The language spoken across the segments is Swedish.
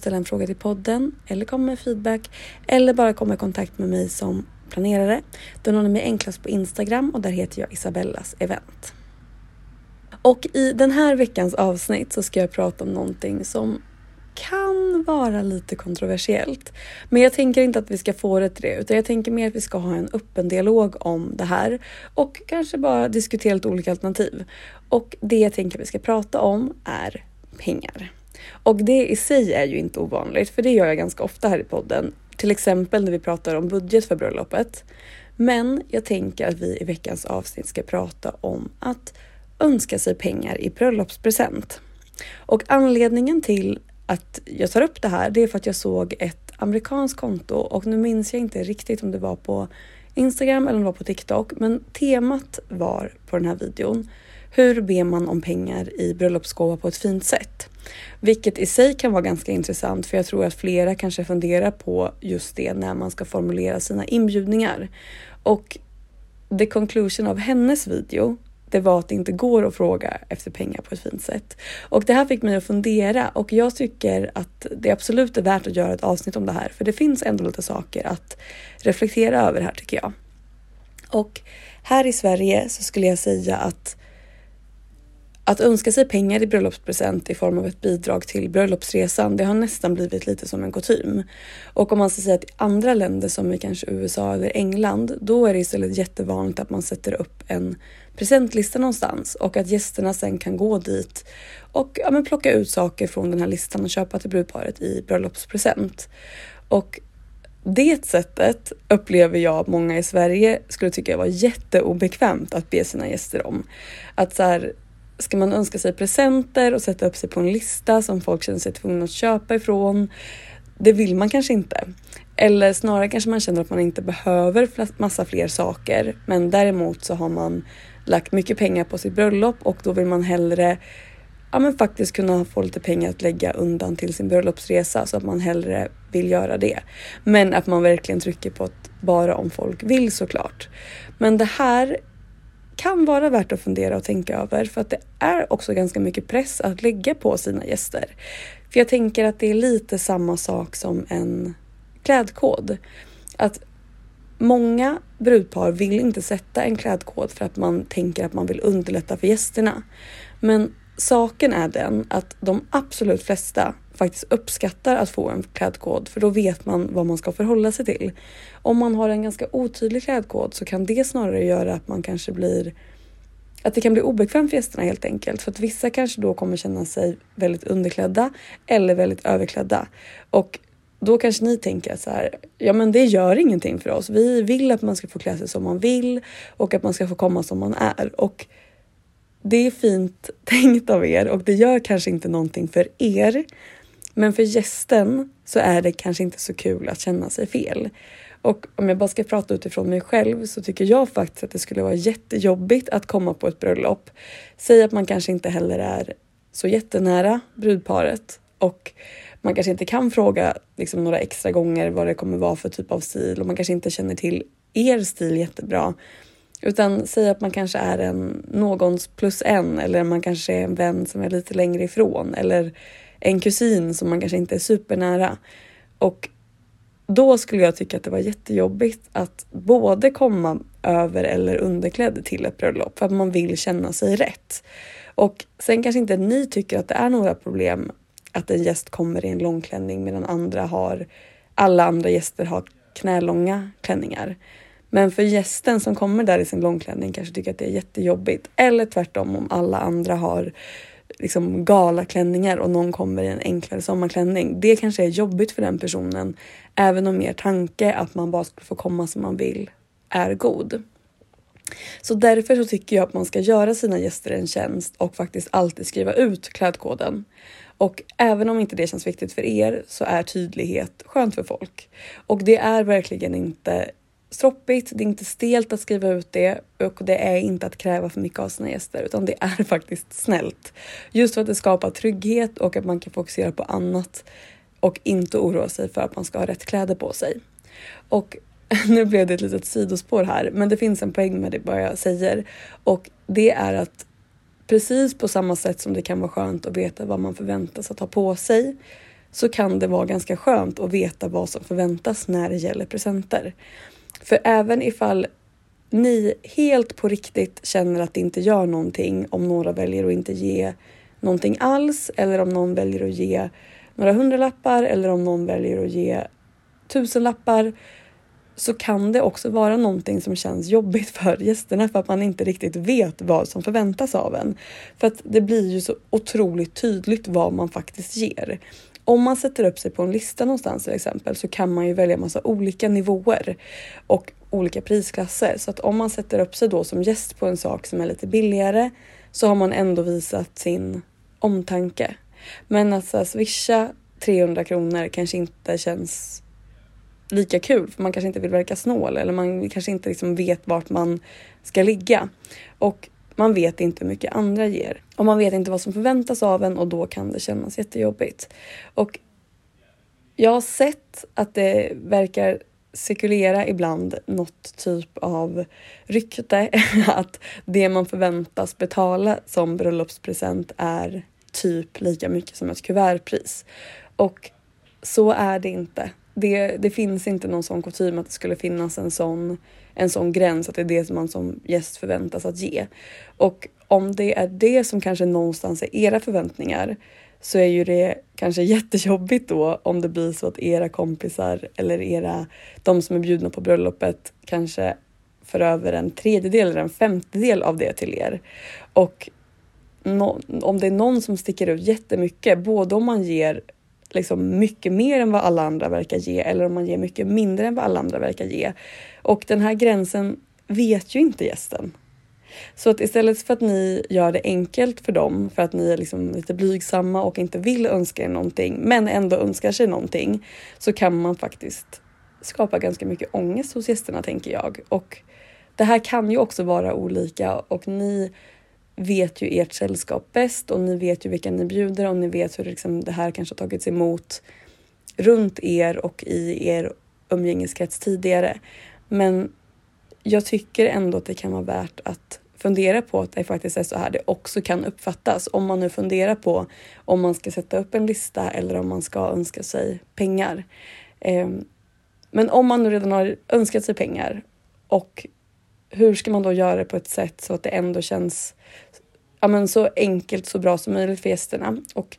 ställa en fråga till podden eller komma med feedback eller bara komma i kontakt med mig som planerare, då når ni mig enklast på Instagram och där heter jag Isabellas event. Och i den här veckans avsnitt så ska jag prata om någonting som kan vara lite kontroversiellt. Men jag tänker inte att vi ska få det till det, utan jag tänker mer att vi ska ha en öppen dialog om det här och kanske bara diskutera lite olika alternativ. Och det jag tänker att vi ska prata om är pengar. Och det i sig är ju inte ovanligt, för det gör jag ganska ofta här i podden. Till exempel när vi pratar om budget för bröllopet. Men jag tänker att vi i veckans avsnitt ska prata om att önska sig pengar i bröllopspresent. Och anledningen till att jag tar upp det här, det är för att jag såg ett amerikanskt konto och nu minns jag inte riktigt om det var på Instagram eller om det var på TikTok, men temat var på den här videon hur ber man om pengar i bröllopsgåva på ett fint sätt? Vilket i sig kan vara ganska intressant för jag tror att flera kanske funderar på just det när man ska formulera sina inbjudningar. Och the conclusion av hennes video det var att det inte går att fråga efter pengar på ett fint sätt. Och det här fick mig att fundera och jag tycker att det absolut är värt att göra ett avsnitt om det här för det finns ändå lite saker att reflektera över här tycker jag. Och här i Sverige så skulle jag säga att att önska sig pengar i bröllopspresent i form av ett bidrag till bröllopsresan, det har nästan blivit lite som en kutym. Och om man ska säga att i andra länder som i kanske USA eller England, då är det istället jättevanligt att man sätter upp en presentlista någonstans och att gästerna sen kan gå dit och ja, men plocka ut saker från den här listan och köpa till brudparet i bröllopspresent. Och det sättet upplever jag att många i Sverige skulle tycka var jätteobekvämt att be sina gäster om. Att så här, ska man önska sig presenter och sätta upp sig på en lista som folk känner sig tvungna att köpa ifrån? Det vill man kanske inte. Eller snarare kanske man känner att man inte behöver massa fler saker. Men däremot så har man lagt mycket pengar på sitt bröllop och då vill man hellre ja, men faktiskt kunna få lite pengar att lägga undan till sin bröllopsresa så att man hellre vill göra det. Men att man verkligen trycker på att bara om folk vill såklart. Men det här kan vara värt att fundera och tänka över för att det är också ganska mycket press att lägga på sina gäster. För jag tänker att det är lite samma sak som en klädkod. Att många brudpar vill inte sätta en klädkod för att man tänker att man vill underlätta för gästerna. Men saken är den att de absolut flesta faktiskt uppskattar att få en klädkod för då vet man vad man ska förhålla sig till. Om man har en ganska otydlig klädkod så kan det snarare göra att man kanske blir att det kan bli obekvämt för gästerna helt enkelt. För att vissa kanske då kommer känna sig väldigt underklädda eller väldigt överklädda. Och då kanske ni tänker så här, ja men det gör ingenting för oss. Vi vill att man ska få klä sig som man vill och att man ska få komma som man är. Och det är fint tänkt av er och det gör kanske inte någonting för er. Men för gästen så är det kanske inte så kul att känna sig fel. Och om jag bara ska prata utifrån mig själv så tycker jag faktiskt att det skulle vara jättejobbigt att komma på ett bröllop. Säg att man kanske inte heller är så jättenära brudparet och man kanske inte kan fråga liksom, några extra gånger vad det kommer vara för typ av stil och man kanske inte känner till er stil jättebra. Utan säg att man kanske är en någons plus en eller man kanske är en vän som är lite längre ifrån eller en kusin som man kanske inte är supernära. Och då skulle jag tycka att det var jättejobbigt att både komma över eller underklädd till ett bröllop för att man vill känna sig rätt. Och sen kanske inte ni tycker att det är några problem att en gäst kommer i en långklänning medan andra har, alla andra gäster har knälånga klänningar. Men för gästen som kommer där i sin långklänning kanske tycker att det är jättejobbigt. Eller tvärtom om alla andra har liksom galaklänningar och någon kommer i en enklare sommarklänning. Det kanske är jobbigt för den personen, även om er tanke att man bara ska få komma som man vill är god. Så därför så tycker jag att man ska göra sina gäster en tjänst och faktiskt alltid skriva ut klädkoden. Och även om inte det känns viktigt för er så är tydlighet skönt för folk. Och det är verkligen inte stroppigt, det är inte stelt att skriva ut det och det är inte att kräva för mycket av sina gäster utan det är faktiskt snällt. Just för att det skapar trygghet och att man kan fokusera på annat och inte oroa sig för att man ska ha rätt kläder på sig. Och nu blev det ett litet sidospår här, men det finns en poäng med det vad jag säger och det är att precis på samma sätt som det kan vara skönt att veta vad man förväntas att ha på sig så kan det vara ganska skönt att veta vad som förväntas när det gäller presenter. För även ifall ni helt på riktigt känner att det inte gör någonting om några väljer att inte ge någonting alls eller om någon väljer att ge några hundralappar eller om någon väljer att ge tusenlappar så kan det också vara någonting som känns jobbigt för gästerna för att man inte riktigt vet vad som förväntas av en. För att det blir ju så otroligt tydligt vad man faktiskt ger. Om man sätter upp sig på en lista någonstans till exempel så kan man ju välja massa olika nivåer och olika prisklasser. Så att om man sätter upp sig då som gäst på en sak som är lite billigare så har man ändå visat sin omtanke. Men att så swisha 300 kronor kanske inte känns lika kul för man kanske inte vill verka snål eller man kanske inte liksom vet vart man ska ligga. Och man vet inte hur mycket andra ger och man vet inte vad som förväntas av en och då kan det kännas jättejobbigt. Och jag har sett att det verkar cirkulera ibland något typ av rykte att det man förväntas betala som bröllopspresent är typ lika mycket som ett kuvertpris. Och så är det inte. Det, det finns inte någon sån kutym att det skulle finnas en sån en sån gräns att det är det som man som gäst förväntas att ge. Och om det är det som kanske någonstans är era förväntningar så är ju det kanske jättejobbigt då om det blir så att era kompisar eller era, de som är bjudna på bröllopet kanske för över en tredjedel eller en femtedel av det till er. Och no, om det är någon som sticker ut jättemycket, både om man ger liksom mycket mer än vad alla andra verkar ge eller om man ger mycket mindre än vad alla andra verkar ge. Och den här gränsen vet ju inte gästen. Så att istället för att ni gör det enkelt för dem för att ni är liksom lite blygsamma och inte vill önska er någonting men ändå önskar sig någonting så kan man faktiskt skapa ganska mycket ångest hos gästerna tänker jag. Och det här kan ju också vara olika och ni vet ju ert sällskap bäst och ni vet ju vilka ni bjuder och ni vet hur liksom det här kanske har tagits emot runt er och i er umgängeskrets tidigare. Men jag tycker ändå att det kan vara värt att fundera på att det faktiskt är så här det också kan uppfattas. Om man nu funderar på om man ska sätta upp en lista eller om man ska önska sig pengar. Ehm, men om man nu redan har önskat sig pengar och hur ska man då göra det på ett sätt så att det ändå känns ja, men så enkelt, så bra som möjligt för gästerna? Och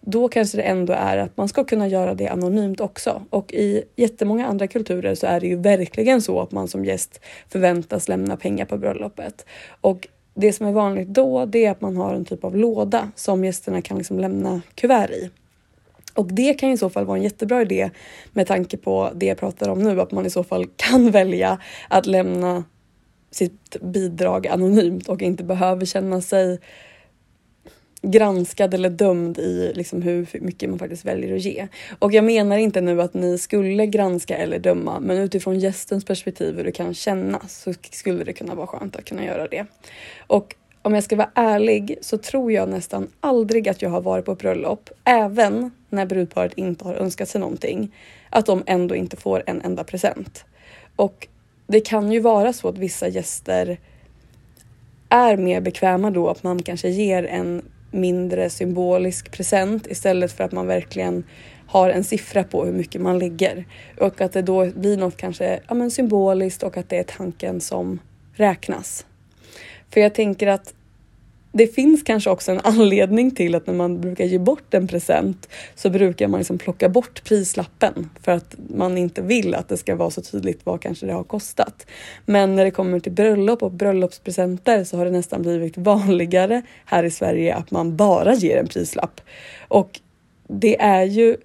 då kanske det ändå är att man ska kunna göra det anonymt också. Och i jättemånga andra kulturer så är det ju verkligen så att man som gäst förväntas lämna pengar på bröllopet. Och det som är vanligt då, det är att man har en typ av låda som gästerna kan liksom lämna kuvert i. Och det kan i så fall vara en jättebra idé med tanke på det jag pratar om nu, att man i så fall kan välja att lämna sitt bidrag anonymt och inte behöver känna sig granskad eller dömd i liksom hur mycket man faktiskt väljer att ge. Och jag menar inte nu att ni skulle granska eller döma, men utifrån gästens perspektiv hur det kan kännas så skulle det kunna vara skönt att kunna göra det. Och om jag ska vara ärlig så tror jag nästan aldrig att jag har varit på ett bröllop, även när brudparet inte har önskat sig någonting, att de ändå inte får en enda present. Och det kan ju vara så att vissa gäster är mer bekväma då att man kanske ger en mindre symbolisk present istället för att man verkligen har en siffra på hur mycket man lägger. Och att det då blir något kanske ja, men symboliskt och att det är tanken som räknas. För jag tänker att det finns kanske också en anledning till att när man brukar ge bort en present så brukar man liksom plocka bort prislappen för att man inte vill att det ska vara så tydligt vad kanske det har kostat. Men när det kommer till bröllop och bröllopspresenter så har det nästan blivit vanligare här i Sverige att man bara ger en prislapp. Och det är ju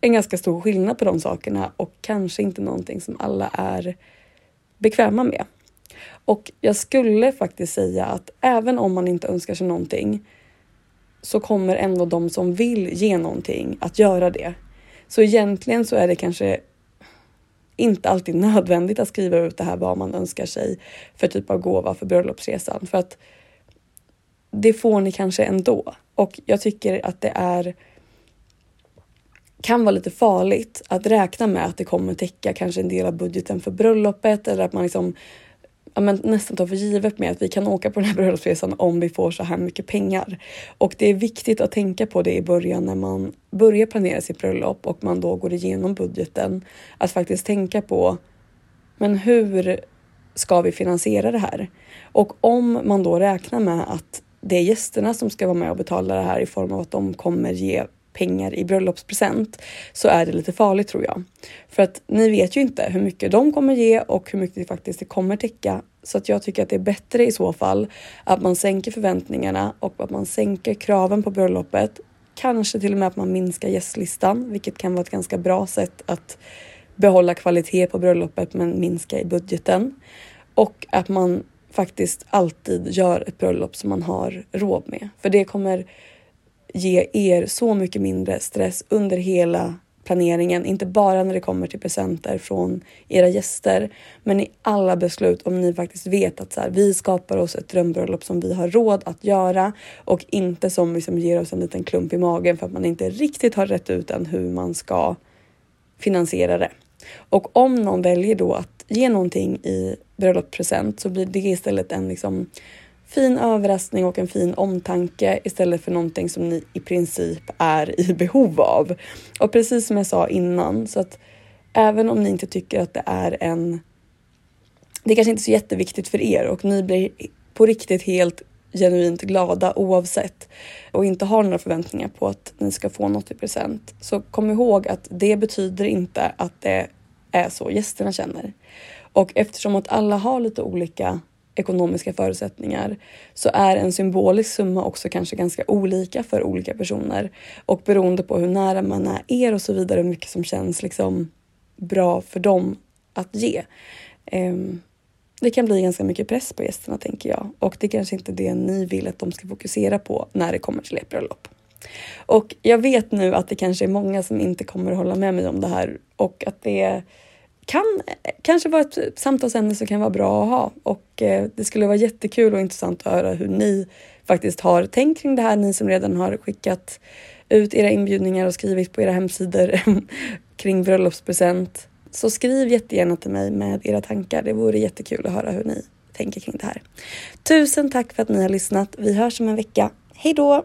en ganska stor skillnad på de sakerna och kanske inte någonting som alla är bekväma med. Och jag skulle faktiskt säga att även om man inte önskar sig någonting så kommer ändå de som vill ge någonting att göra det. Så egentligen så är det kanske inte alltid nödvändigt att skriva ut det här vad man önskar sig för typ av gåva för bröllopsresan för att det får ni kanske ändå. Och jag tycker att det är kan vara lite farligt att räkna med att det kommer täcka kanske en del av budgeten för bröllopet eller att man liksom ja, men nästan tar för givet med att vi kan åka på den här bröllopsresan om vi får så här mycket pengar. Och det är viktigt att tänka på det i början när man börjar planera sitt bröllop och man då går igenom budgeten. Att faktiskt tänka på, men hur ska vi finansiera det här? Och om man då räknar med att det är gästerna som ska vara med och betala det här i form av att de kommer ge pengar i bröllopspresent så är det lite farligt tror jag. För att ni vet ju inte hur mycket de kommer ge och hur mycket det faktiskt kommer täcka. Så att jag tycker att det är bättre i så fall att man sänker förväntningarna och att man sänker kraven på bröllopet. Kanske till och med att man minskar gästlistan, vilket kan vara ett ganska bra sätt att behålla kvalitet på bröllopet men minska i budgeten. Och att man faktiskt alltid gör ett bröllop som man har råd med. För det kommer ge er så mycket mindre stress under hela planeringen, inte bara när det kommer till presenter från era gäster, men i alla beslut om ni faktiskt vet att så här, vi skapar oss ett drömbröllop som vi har råd att göra och inte som liksom ger oss en liten klump i magen för att man inte riktigt har rätt ut än hur man ska finansiera det. Och om någon väljer då att ge någonting i bröllopspresent så blir det istället en liksom fin överraskning och en fin omtanke istället för någonting som ni i princip är i behov av. Och precis som jag sa innan, så att även om ni inte tycker att det är en... Det är kanske inte är så jätteviktigt för er och ni blir på riktigt helt genuint glada oavsett och inte har några förväntningar på att ni ska få något i present. Så kom ihåg att det betyder inte att det är så gästerna känner. Och eftersom att alla har lite olika ekonomiska förutsättningar så är en symbolisk summa också kanske ganska olika för olika personer och beroende på hur nära man är er och så vidare, hur mycket som känns liksom bra för dem att ge. Ehm, det kan bli ganska mycket press på gästerna tänker jag och det är kanske inte det ni vill att de ska fokusera på när det kommer till ert bröllop. Och jag vet nu att det kanske är många som inte kommer att hålla med mig om det här och att det kan kanske vara ett samtalsämne som kan vara bra att ha och eh, det skulle vara jättekul och intressant att höra hur ni faktiskt har tänkt kring det här, ni som redan har skickat ut era inbjudningar och skrivit på era hemsidor kring bröllopspresent. Så skriv jättegärna till mig med era tankar. Det vore jättekul att höra hur ni tänker kring det här. Tusen tack för att ni har lyssnat. Vi hörs om en vecka. Hej då!